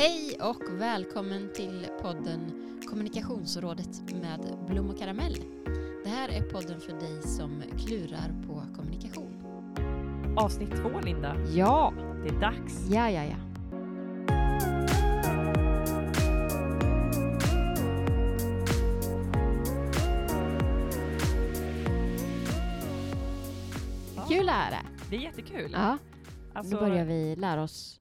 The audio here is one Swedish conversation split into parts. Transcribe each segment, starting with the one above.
Hej och välkommen till podden Kommunikationsrådet med Blom och karamell. Det här är podden för dig som klurar på kommunikation. Avsnitt två, Linda. Ja, Det är dags. ja, ja, ja. Kul är det. Det är jättekul. Ja, Alltså, nu börjar vi lära oss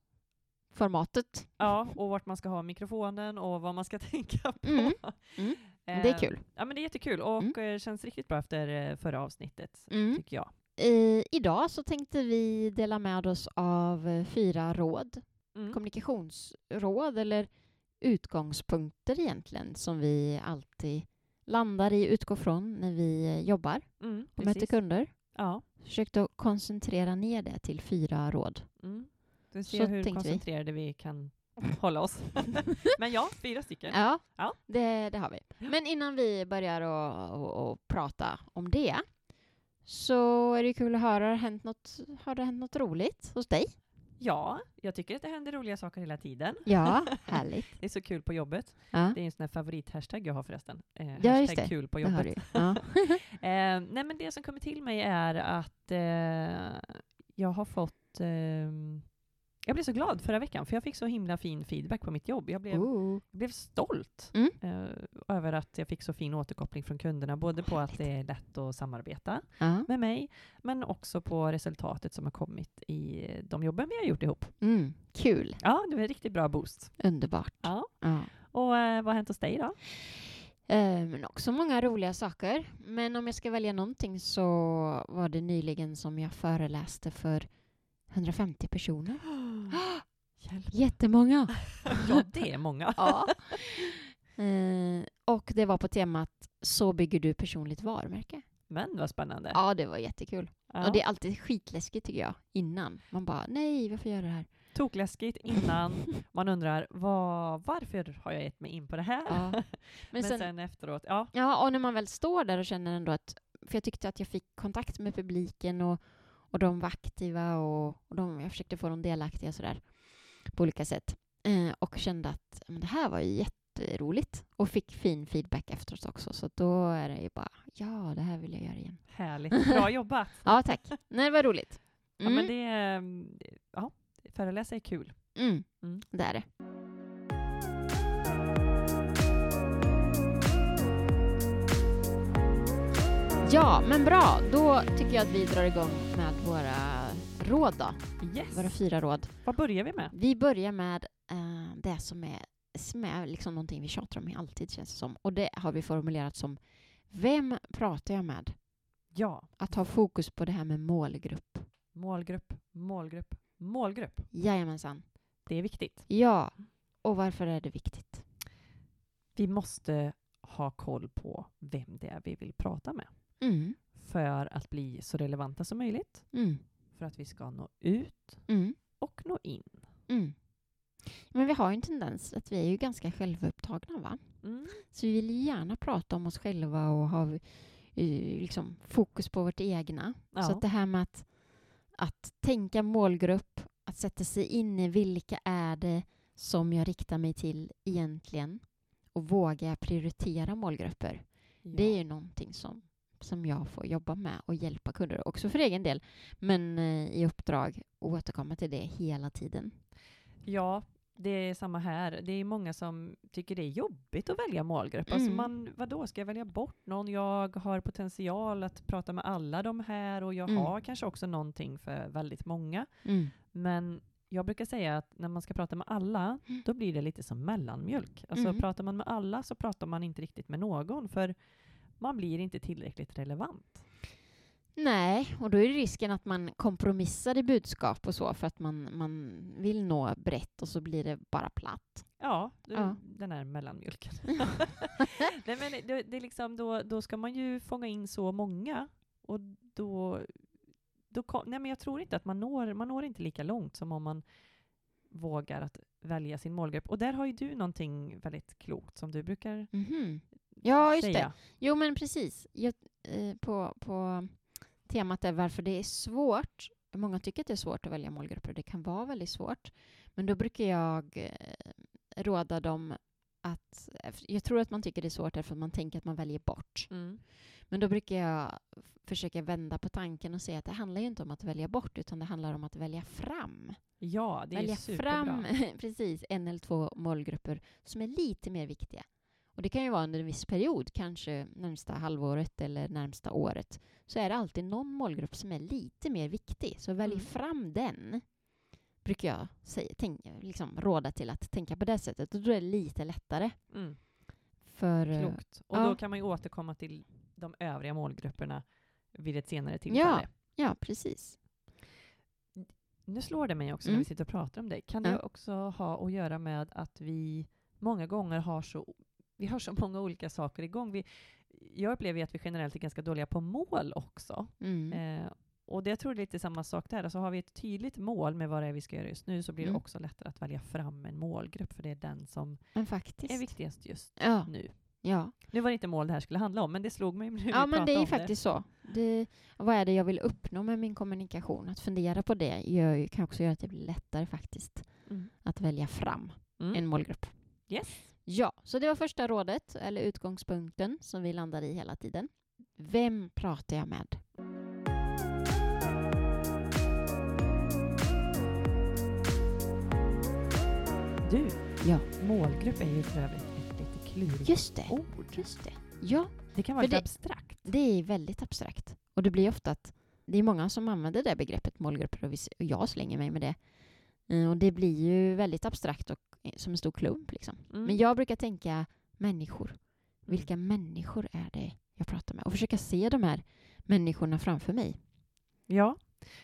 formatet. Ja, och vart man ska ha mikrofonen och vad man ska tänka på. Mm. Mm. Eh, Det är kul. Ja, men det är jättekul och eh, känns riktigt bra efter eh, förra avsnittet, Mm. tycker jag. I, idag så tänkte vi dela med oss av eh, fyra råd Mm. kommunikationsråd eller utgångspunkter egentligen som vi alltid landar i, utgår från när vi eh, jobbar Mm, och möter kunder. Ja. Försökte att koncentrera ner det till fyra råd. Mm. Du Så ser hur tänkte vi. koncentrerade vi. kan hålla oss. men ja, fyra stycken. Ja, Ja. Det, det har vi. Men innan vi börjar att och, och prata om det så är det kul att höra, har det hänt något, har det hänt något roligt hos dig? Ja, jag tycker att det händer roliga saker hela tiden. Ja, härligt. Det är så kul på jobbet. Ja, Det är en sån här favorithashtag jag har förresten. Eh, Ja, hashtag kul på jobbet. Ja. Eh, nej, men det som kommer till mig är att eh, jag har fått... ehm, jag blev så glad förra veckan, för jag fick så himla fin feedback på mitt jobb. Jag blev, jag blev stolt Mm. eh, över att jag fick så fin återkoppling från kunderna, både på att det är lätt att samarbeta Ja. med mig, men också på resultatet som har kommit i de jobben vi har gjort ihop. Mm. Kul. Ja, det var en riktigt bra boost. Underbart. Ja. Ja. Och eh, vad har hänt hos dig då? Eh, Men också många roliga saker. Men om jag ska välja någonting så var det nyligen som jag föreläste för 150 personer. Hjälp. Jättemånga! Ja, det är många. ja. Eh, och det var på temat Så bygger du personligt varumärke. Men vad spännande. Ja, det var jättekul. Ja. Och det är alltid skitläskigt tycker jag, innan. Man bara, nej, varför gör jag det här? Tokläskigt innan. Man undrar vad, varför har jag gett mig in på det här? Ja. Men, Men sen, sen, efteråt, ja. Ja, och när man väl står där och känner ändå att... För jag tyckte att jag fick kontakt med publiken och, och de var aktiva och, och de, jag försökte få dem delaktiga sådär på olika sätt. Eh, och kände att men det här var ju jätteroligt och fick fin feedback efteråt också. Så då är det ju bara, ja, det här vill jag göra igen. Härligt. Bra jobbat. Ja, tack. Nej, det var roligt. Ja, Mm, men det, är- ja, föreläsa är kul. mm, Mm. det är det. Ja, men bra. Då tycker jag att vi drar igång med råd då. Yes. Våra fyra råd. Vad börjar vi med? Vi börjar med eh, det som är, som är liksom någonting vi tjatar om alltid känns det som. Och det har vi formulerat som Vem pratar jag med? Ja, Att ha fokus på det här med målgrupp. målgrupp, målgrupp, målgrupp. Jajamensan. Det är viktigt. Ja. Och varför är det viktigt? Vi måste ha koll på vem det är vi vill prata med Mm. för att bli så relevanta som möjligt, Mm. För att vi ska nå ut Mm. och nå in. Mm. Men vi har ju en tendens att vi är ju ganska självupptagna va? Mm. Så vi vill gärna prata om oss själva och ha eh, liksom, fokus på vårt egna. Ja. Så det här med att, att tänka målgrupp, att sätta sig in i vilka är det som jag riktar mig till egentligen och våga prioritera målgrupper. Det är ju någonting som, som jag får jobba med och hjälpa kunder, också för egen del, men eh, i uppdrag och återkomma till det hela tiden. Ja, det är samma här. Det är många som tycker det är jobbigt att välja målgrupp. Alltså Mm. man, vadå, ska jag välja bort någon? Jag har potential att prata med alla de här och jag Mm. har kanske också någonting för väldigt många. Mm. Men jag brukar säga att när man ska prata med alla, Mm. då blir det lite som mellanmjölk. Alltså Mm. pratar man med alla så pratar man inte riktigt med någon, för man blir inte tillräckligt relevant. Nej, och då är risken att man kompromissar i budskap och så för att man, man vill nå brett och så blir det bara platt. Ja, det, Ja. den här mellanmjölken. Nej, men det, det är liksom, då, då ska man ju fånga in så många. Och då, då nej, men jag tror inte att man når, man når inte lika långt som om man vågar att välja sin målgrupp. Och där har ju du någonting väldigt klokt som du brukar Mhm. Ja, just säga. det. Jo, men precis. Jag, eh, på, på temat är varför det är svårt. Många tycker att det är svårt att välja målgrupper. Det kan vara väldigt svårt. Men då brukar jag eh, råda dem att... Jag tror att man tycker det är svårt därför att man tänker att man väljer bort. Mm. Men då brukar jag försöka vända på tanken och säga att det handlar ju inte om att välja bort utan det handlar om att välja fram. Ja, det är välja superbra. fram precis en eller två målgrupper som är lite mer viktiga. Och det kan ju vara under en viss period, kanske närmsta halvåret eller närmsta året. Så är det alltid någon målgrupp som är lite mer viktig. Så välj Mm. fram den, brukar jag säga, tänk, liksom råda till att tänka på det sättet. Och då är det lite lättare. Mm. För, eh, Klokt. Och ja. då kan man ju återkomma till de övriga målgrupperna vid ett senare tillfälle. ja, precis. Nu slår det mig också Mm. när vi sitter och pratar om det. Kan Ja. det också ha att göra med att vi många gånger har så, vi har så många olika saker igång? Vi, jag upplever ju att vi generellt är ganska dåliga på mål också. Mm. Eh, och det jag tror det är lite samma sak där. Alltså har vi ett tydligt mål med vad det är vi ska göra just nu så blir det Mm. också lättare att välja fram en målgrupp för det är den som är viktigast just Ja, nu. ja. Nu var det inte mål det här skulle handla om, men det slog mig nu ja men det är faktiskt så. Det, vad är det jag vill uppnå med min kommunikation? Att fundera på det gör, kan också göra att det blir lättare faktiskt Mm. att välja fram Mm. en målgrupp. Yes. Ja, så det var första rådet, eller utgångspunkten, som vi landar i hela tiden. Vem pratar jag med? Du, Ja. målgrupp är ju för övrigt ett lite klurigt Just det. ord. Just det. Ja, Det kan vara lite det- abstrakt. det är väldigt abstrakt. Och det blir ofta att det är många som använder det begreppet målgrupper och, jag slänger mig med det. Eh, Och det blir ju väldigt abstrakt och som en stor klump. Liksom. Mm. Men jag brukar tänka människor. Vilka människor är det jag pratar med? Och försöka se de här människorna framför mig. Ja,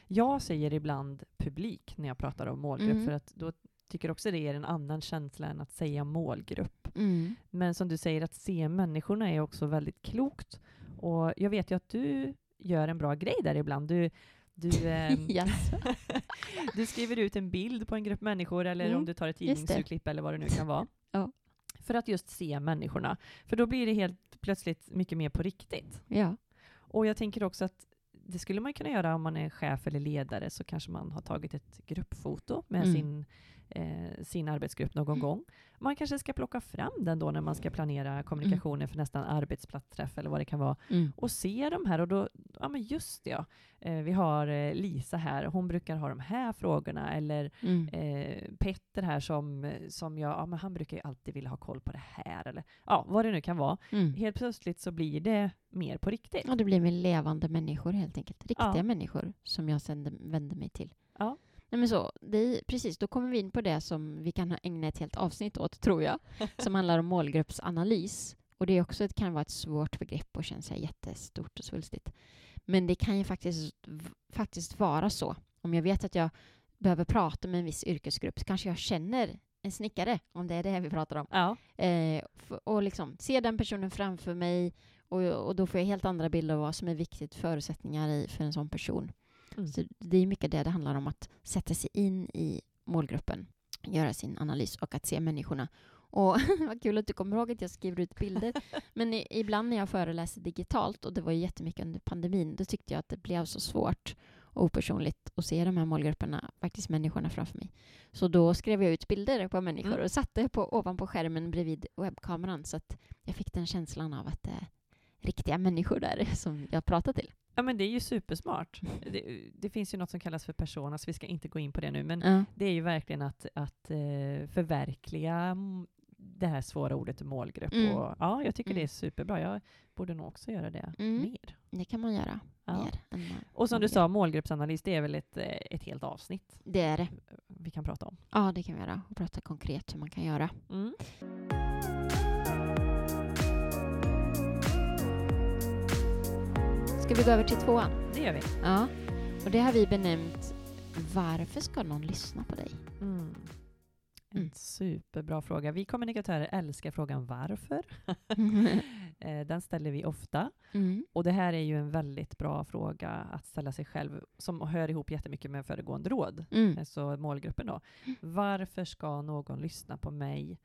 jag säger ibland publik när jag pratar om målgrupp, Mm. för att då tycker också det ger en annan känsla än att säga målgrupp. Mm. Men som du säger, att se människorna är också väldigt klokt. Och jag vet ju att du gör en bra grej där ibland. Du, du, Jaså? du skriver ut en bild på en grupp människor, eller Mm, om du tar ett tidningsurklipp eller vad det nu kan vara. Ja. För att just se människorna. För då blir det helt plötsligt mycket mer på riktigt. Ja. Och jag tänker också att det skulle man kunna göra om man är chef eller ledare, så kanske man har tagit ett gruppfoto med Mm. sin, eh, sin arbetsgrupp någon gång. Man kanske ska plocka fram den då när man ska planera kommunikationen för nästan arbetsplatsträff eller vad det kan vara. Mm. Och se de här och då, ja men just det ja, eh, vi har eh, Lisa här, hon brukar ha de här frågorna. Eller Mm. eh, Petter här som, som jag, ja men han brukar ju alltid vilja ha koll på det här. Eller ja, vad det nu kan vara. Mm. Helt plötsligt så blir det mer på riktigt. Ja, det blir med levande människor helt enkelt. Riktiga Ja. människor som jag sen vänder mig till. Ja. Nej, men så, det precis, då kommer vi in på det som vi kan ägna ett helt avsnitt åt, tror jag, som handlar om målgruppsanalys. Och det är också, det kan vara ett svårt begrepp och känns jättestort och svulstigt. Men det kan ju faktiskt, faktiskt vara så. Om jag vet att jag behöver prata med en viss yrkesgrupp så kanske jag känner en snickare, om det är det vi pratar om. Ja. Eh, och liksom se den personen framför mig och, och då får jag helt andra bilder av vad som är viktigt förutsättningar i, för en sån person. Mm. Så det är mycket det det handlar om, att sätta sig in i målgruppen, göra sin analys och att se människorna. Och vad kul att du kommer ihåg att jag skriver ut bilder. Men i, ibland när jag föreläser digitalt, och det var ju jättemycket under pandemin, då tyckte jag att det blev så svårt och opersonligt att se de här målgrupperna, faktiskt människorna framför mig. Så då skrev jag ut bilder på människor Mm. och satte på, ovanpå skärmen bredvid webbkameran så att jag fick den känslan av att det är riktiga människor där som jag pratar till. ja, men det är ju supersmart. Det, det finns ju något som kallas för personas, vi ska inte gå in på det nu, men Ja. det är ju verkligen att, att eh, förverkliga mm, det här svåra ordet målgrupp. Mm. Och, ja, jag tycker Mm. det är superbra. Jag borde nog också göra det Mm. mer. Det kan man göra Ja. mer än Och som du sa, målgruppsanalys, det är väl ett, eh, ett helt avsnitt Det är det. vi kan prata om. Ja, det kan vi göra. Och prata konkret hur man kan göra. Mm. Ska vi gå över till tvåan? Det gör vi. Ja. Och det har vi benämnt Varför ska någon lyssna på dig? Mm. En Mm. superbra fråga. Vi kommunikatörer älskar frågan varför. Eh, Den ställer vi ofta. Mm. Och det här är ju en väldigt bra fråga att ställa sig själv, som hör ihop jättemycket med föregående råd, Mm. alltså målgruppen då. Varför ska någon lyssna på mig?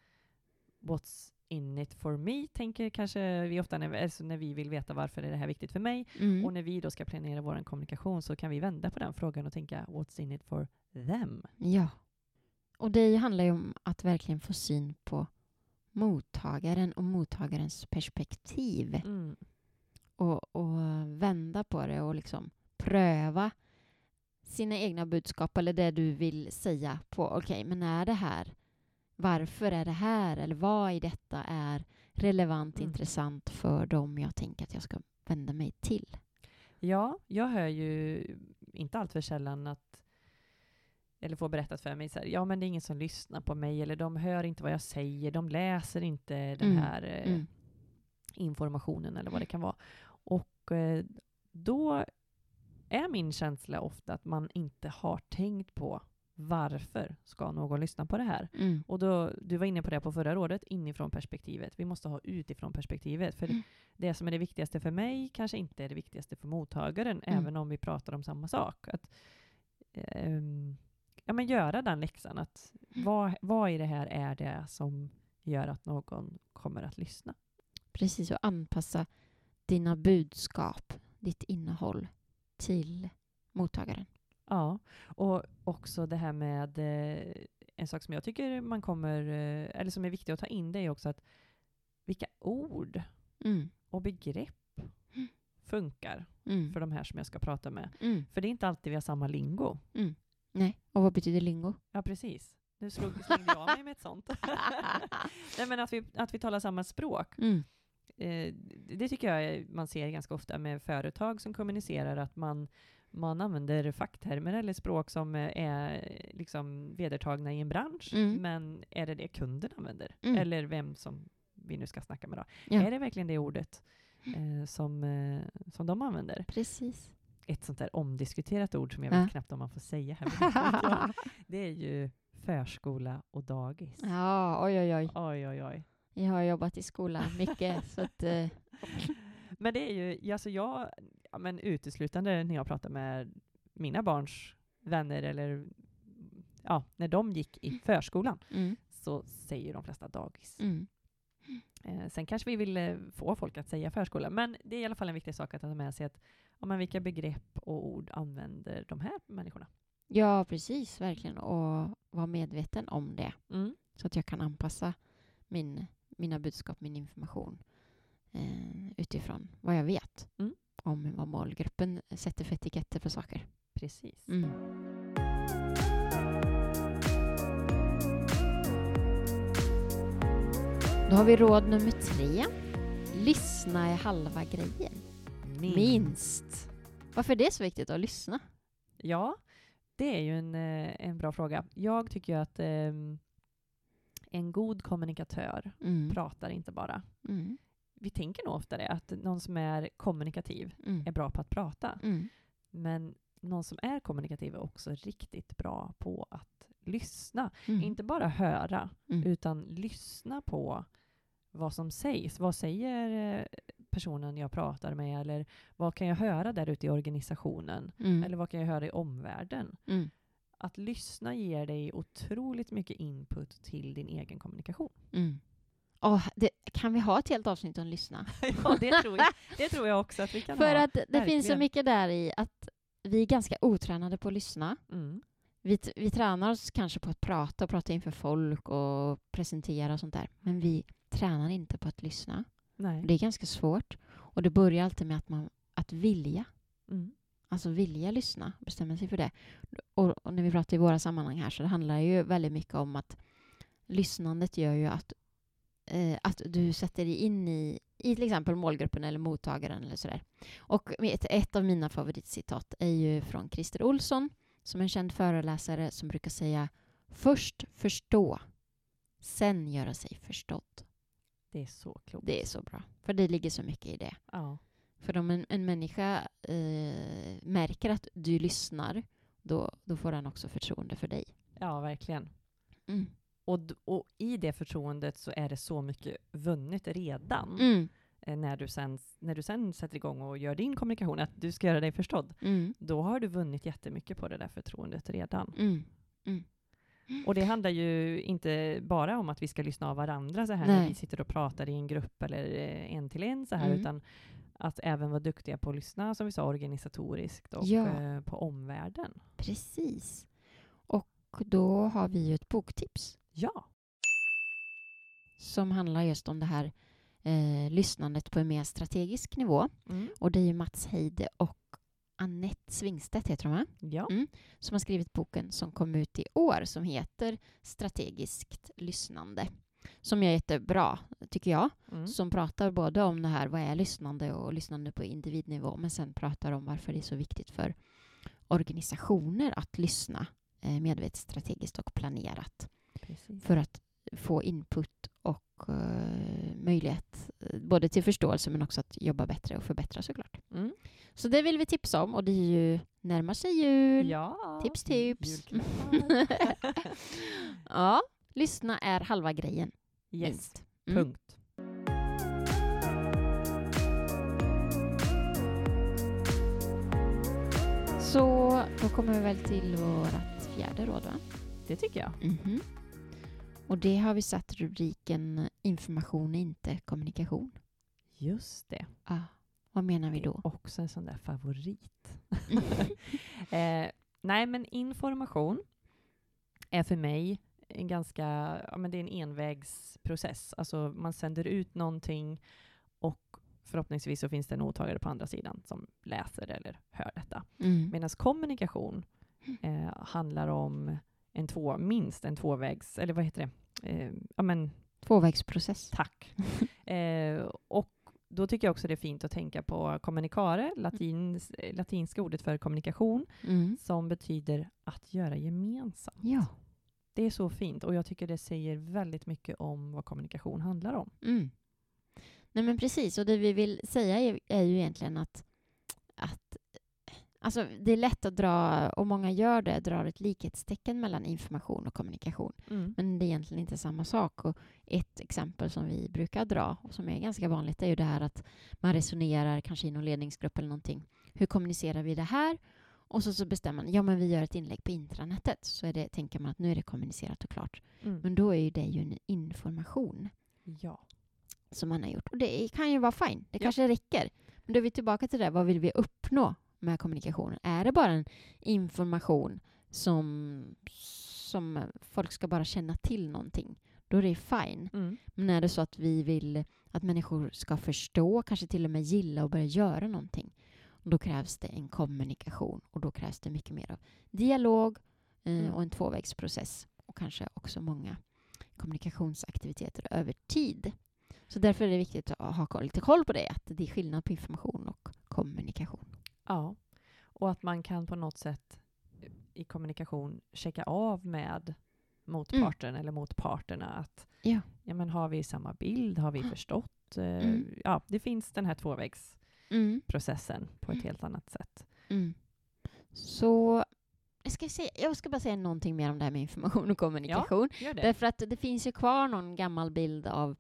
What's in it for me? Tänker kanske vi ofta när vi, alltså när vi vill veta varför är det här viktigt för mig. Mm. Och när vi då ska planera vår kommunikation så kan vi vända på den frågan och tänka what's in it for them? Ja. Och det handlar ju om att verkligen få syn på mottagaren och mottagarens perspektiv Mm. och, och vända på det och liksom pröva sina egna budskap eller det du vill säga på. Okej, men är det här? Varför är det här? Eller vad i detta är relevant, Mm. intressant för dem jag tänker att jag ska vända mig till? Ja, jag hör ju inte allt för sällan att eller får berättat för mig så här, ja men det är ingen som lyssnar på mig eller de hör inte vad jag säger, de läser inte den Mm, här eh, mm. informationen eller vad det kan vara. Och eh, då är min känsla ofta att man inte har tänkt på varför ska någon lyssna på det här? Mm. Och då, du var inne på det på förra rådet, inifrån perspektivet. Vi måste ha utifrån perspektivet. För Mm. det som är det viktigaste för mig kanske inte är det viktigaste för mottagaren, Mm. även om vi pratar om samma sak. Att, ehm, ja, men göra den läxan. Att Mm. vad, vad i det här är det som gör att någon kommer att lyssna? Precis, och anpassa dina budskap, ditt innehåll till mottagaren. Ja, och också det här med eh, en sak som jag tycker man kommer, eh, eller som är viktigt att ta in, det är också att vilka ord Mm. och begrepp funkar Mm. för de här som jag ska prata med. Mm. För det är inte alltid vi har samma lingo. Nej, och vad betyder lingo? Ja, precis. Nu slog, slängde jag mig med ett sånt. Nej, men att vi, att vi talar samma språk. Mm. Eh, det tycker jag man ser ganska ofta med företag som kommunicerar, att man, man använder facktermer eller språk som eh, är liksom vedertagna i en bransch, Mm. men är det det kunden använder? Mm. Eller vem som vi nu ska snacka med då? Ja. Är det verkligen det ordet eh, som, eh, som de använder? Precis. Ett sånt där omdiskuterat ord som jag Ja. vet knappt om man får säga här. det är ju förskola och dagis. ja, oj, oj, oj. Oj, oj, oj. Jag har jobbat i skolan mycket, så att... Eh, Men det är ju, alltså jag, ja, men uteslutande när jag pratar med mina barns vänner eller ja, när de gick i förskolan mm, så säger de flesta dagis. mm. Eh, sen kanske vi vill eh, få folk att säga förskola, men det är i alla fall en viktig sak att ta med sig att ja, men vilka begrepp och ord använder de här människorna? Ja, precis, verkligen. Och vara medveten om det, Mm. så att jag kan anpassa min, mina budskap, min information eh, utifrån vad jag vet Mm. om vad målgruppen sätter för etiketter på saker. Precis. Mm. Då har vi råd nummer tre. Lyssna är halva grejen. Minst. Varför är det så viktigt att lyssna? Ja, det är ju en, eh, en bra fråga. Jag tycker ju att ehm, en god kommunikatör Mm. pratar inte bara. Mm. Vi tänker nog ofta det, att någon som är kommunikativ Mm. är bra på att prata. Mm. Men någon som är kommunikativ är också riktigt bra på att lyssna. Mm. Inte bara höra, Mm. utan lyssna på vad som sägs. Vad säger eh, personen jag pratar med? Eller vad kan jag höra där ute i organisationen? Mm. Eller vad kan jag höra i omvärlden? Mm. Att lyssna ger dig otroligt mycket input till din egen kommunikation. Mm. Åh, det, kan vi ha ett helt avsnitt om lyssna? ja, det tror, jag, det tror jag också att vi kan För ha. att det finns så verkligen. mycket där i att vi är ganska otränade på att lyssna. Mm. Vi, vi tränar oss kanske på att prata och prata inför folk och presentera och sånt där. Men vi tränar inte på att lyssna. Nej. Det är ganska svårt. Och det börjar alltid med att, man, att vilja. Mm. Alltså vilja lyssna, bestämma sig för det. Och, och när vi pratar i våra sammanhang här så det handlar ju väldigt mycket om att lyssnandet gör ju att, eh, att du sätter dig in i, i till exempel målgruppen eller mottagaren eller sådär. Och ett, ett av mina favoritcitat är ju från Christer Olsson som är en känd föreläsare som brukar säga först förstå, sen göra sig förstådd. Det är så klokt. Det är så bra, för det ligger så mycket i det. Ja. För om en, en människa eh, märker att du lyssnar, då, då får den också förtroende för dig. ja, verkligen. Mm. Och, och i det förtroendet så är det så mycket vunnet redan. Mm. Eh, När, du sen, när du sen sätter igång och gör din kommunikation, att du ska göra dig förstådd. Mm. Då har du vunnit jättemycket på det där förtroendet redan. Och det handlar ju inte bara om att vi ska lyssna av varandra så här när Nej. vi sitter och pratar i en grupp eller eh, en till en så här, Mm. utan att även vara duktiga på att lyssna, som vi sa, organisatoriskt och Ja. eh, på omvärlden. Precis. Och då har vi ju ett boktips Ja. som handlar just om det här eh, lyssnandet på en mer strategisk nivå. Mm. Och det är ju Mats Heide och Annette Svingstedt heter de va? Ja. Mm. som har skrivit boken som kom ut i år som heter Strategiskt lyssnande. Som är jättebra, tycker jag. Mm. Som pratar både om det här, vad är lyssnande och lyssnande på individnivå, men sen pratar om varför det är så viktigt för organisationer att lyssna eh, medvetet, strategiskt och planerat Precis. för att få input och eh, möjlighet eh, både till förståelse men också att jobba bättre och förbättra såklart. Mm. Så det vill vi tipsa om och det är ju närmar sig jul. Ja. Tips, tips. Ja, lyssna är halva grejen. yes. Minst. Mm. Punkt. Så då kommer vi väl till vårt fjärde råd va? Det tycker jag. Mhm. Och det har vi satt rubriken information är inte kommunikation. Just det. Ah, vad menar vi då? också en sån där favorit. eh, nej, men information är för mig en ganska, ja men det är en envägsprocess. Alltså man sänder ut någonting och förhoppningsvis så finns det en mottagare på andra sidan som läser eller hör detta. Mm. Medan kommunikation eh, handlar om en två, minst en tvåvägs, eller vad heter det? Eh, ja men Tvåvägsprocess. Tack. eh, och då tycker jag också det är fint att tänka på kommunicare, latins, eh, latinska ordet för kommunikation, Mm. som betyder att göra gemensamt. Ja. Det är så fint och jag tycker det säger väldigt mycket om vad kommunikation handlar om. Mm. Nej men precis, och det vi vill säga är, är ju egentligen att alltså, det är lätt att dra, och många gör det, drar ett likhetstecken mellan information och kommunikation. Men det är egentligen inte samma sak. Och ett exempel som vi brukar dra, och som är ganska vanligt, är ju det här att man resonerar, kanske i någon ledningsgrupp eller någonting. Hur kommunicerar vi det här? Och så, så bestämmer man, ja men vi gör ett inlägg på intranetet. Så är det, tänker man att nu är det kommunicerat och klart. Mm. Men då är ju det ju en information Ja. som man har gjort. Och det kan ju vara fine. Det Ja. kanske räcker. Men då är vi tillbaka till det. Vad vill vi uppnå med kommunikationen? Är det bara en information som, som folk ska bara känna till någonting? Då är det fine. Mm. Men är det så att vi vill att människor ska förstå, kanske till och med gilla och börja göra någonting, då krävs det en kommunikation och då krävs det mycket mer av dialog eh, Mm. och en tvåvägsprocess och kanske också många kommunikationsaktiviteter över tid. Så därför är det viktigt att ha lite koll på det, att det är skillnad på information och kommunikation. Ja. Och att man kan på något sätt i kommunikation checka av med motparten eller motparterna att Ja. ja, men har vi samma bild, har vi förstått? Eh, Mm. Ja, det finns den här tvåvägsprocessen Mm. på ett helt annat sätt. Mm. Så jag ska, säga, jag ska bara säga någonting mer om det här med information och kommunikation. Det. Därför att det finns ju kvar någon gammal bild av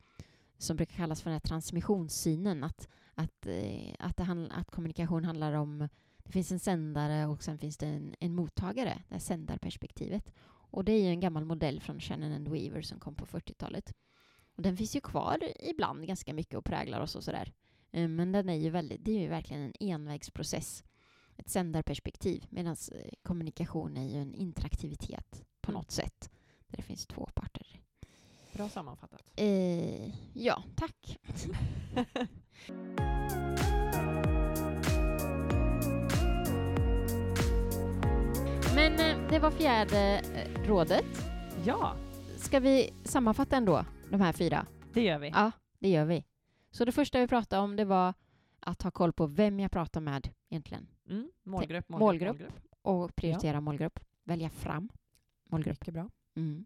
som brukar kallas för den här transmissionssynen. Att, att, eh, att, det handl- att kommunikation handlar om det finns en sändare och sen finns det en, en mottagare, det här sändarperspektivet. Och det är ju en gammal modell från Shannon and Weaver som kom på 40-talet. Och den finns ju kvar ibland ganska mycket och präglar oss och sådär. Eh, Men den är ju väldigt, det är ju verkligen en envägsprocess. Ett sändarperspektiv. Medan kommunikation är ju en interaktivitet på Mm. något sätt. Där det finns två parter. Bra sammanfattat. Eh, ja, tack. Men eh, det var fjärde eh, rådet. ja, Ska vi sammanfatta ändå, de här fyra? det gör vi. Ja, det gör vi. Så det första vi pratade om det var att ha koll på vem jag pratar med egentligen. Mm. Målgrupp, målgrupp, Målgrupp. målgrupp. Och prioritera målgrupp. Välja fram målgrupp. Mycket bra. Mm.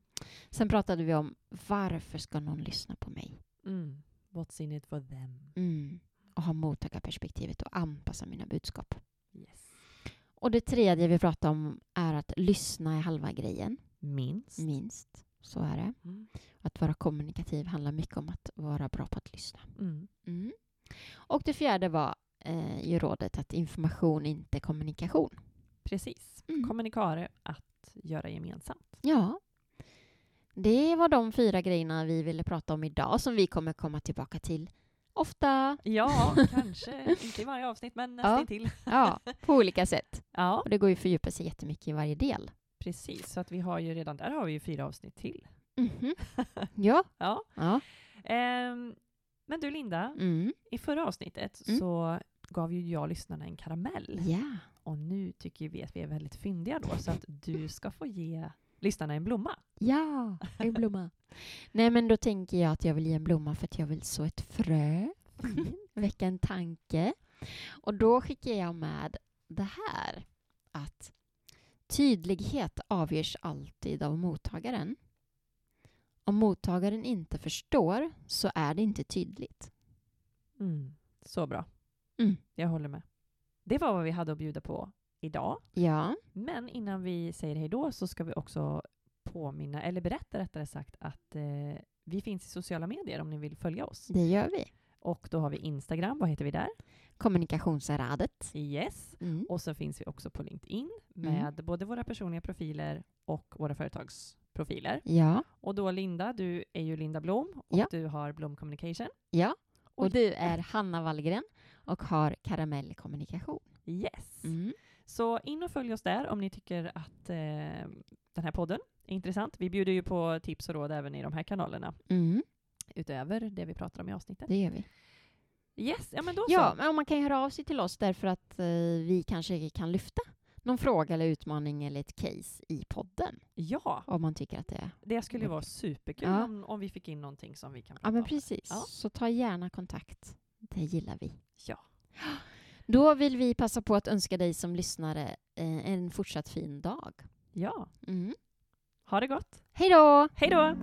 Sen pratade vi om varför ska någon lyssna på mig? Mm. What's in it for them? Mm. Och ha mottagarperspektivet och anpassa mina budskap. Yes. Och det tredje vi pratade om är att lyssna är halva grejen, Minst. minst. Så är det. Mm. Att vara kommunikativ handlar mycket om att vara bra på att lyssna. Mm. Mm. Och det fjärde var eh, ju rådet att information inte är kommunikation. Precis. Mm. Kommunikare att göra gemensamt. Ja. Det var de fyra grejerna vi ville prata om idag som vi kommer komma tillbaka till ofta. Ja, kanske inte i varje avsnitt, men nästan till. Ja, på olika sätt. Ja, Och det går ju att fördjupa sig jättemycket i varje del. Precis, så att vi har ju redan där har vi ju fyra avsnitt till. Mhm. Ja. Ja. ja. Ehm, men du Linda, Mm. i förra avsnittet Mm. så gav ju jag lyssnarna en karamell. Ja. Och nu tycker vi att vi är väldigt fyndiga då, så att du ska få ge lyssnarna en blomma. Ja, en blomma. Nej, men då tänker jag att jag vill ge en blomma för att jag vill så ett frö, väcka en tanke. Och då skickar jag med det här att tydlighet avgörs alltid av mottagaren. Om mottagaren inte förstår så är det inte tydligt. Så bra. Mm. Jag håller med. Det var vad vi hade att bjuda på idag. Ja, Men innan vi säger hej då så ska vi också påminna, eller berätta rättare sagt, att eh, vi finns i sociala medier om ni vill följa oss. det gör vi. Och då har vi Instagram, vad heter vi där? Kommunikationsradet. Yes. Mm. Och så finns vi också på LinkedIn med både våra personliga profiler och våra företagsprofiler. Ja, Och då Linda, du är ju Linda Blom och Ja. du har Blom Communication. ja. Och du är Hanna Wallgren och har Karamell Kommunikation. Yes. Mm. Så in och följ oss där om ni tycker att eh, den här podden är intressant. Vi bjuder ju på tips och råd även i de här kanalerna Mm. utöver det vi pratar om i avsnittet. Det gör vi. Yes, ja men då Ja, så. men man kan ju höra av sig till oss därför att eh, vi kanske kan lyfta någon fråga eller utmaning eller ett case i podden. Ja, Om man tycker att det är... det skulle ju vara superkul Ja. om, om vi fick in någonting som vi kan prata Ja, men om. precis. Ja. Så ta gärna kontakt. Det gillar vi. Ja. Då vill vi passa på att önska dig som lyssnare eh, en fortsatt fin dag. Ja, Mm. ha det gott. Hej då! Hej då!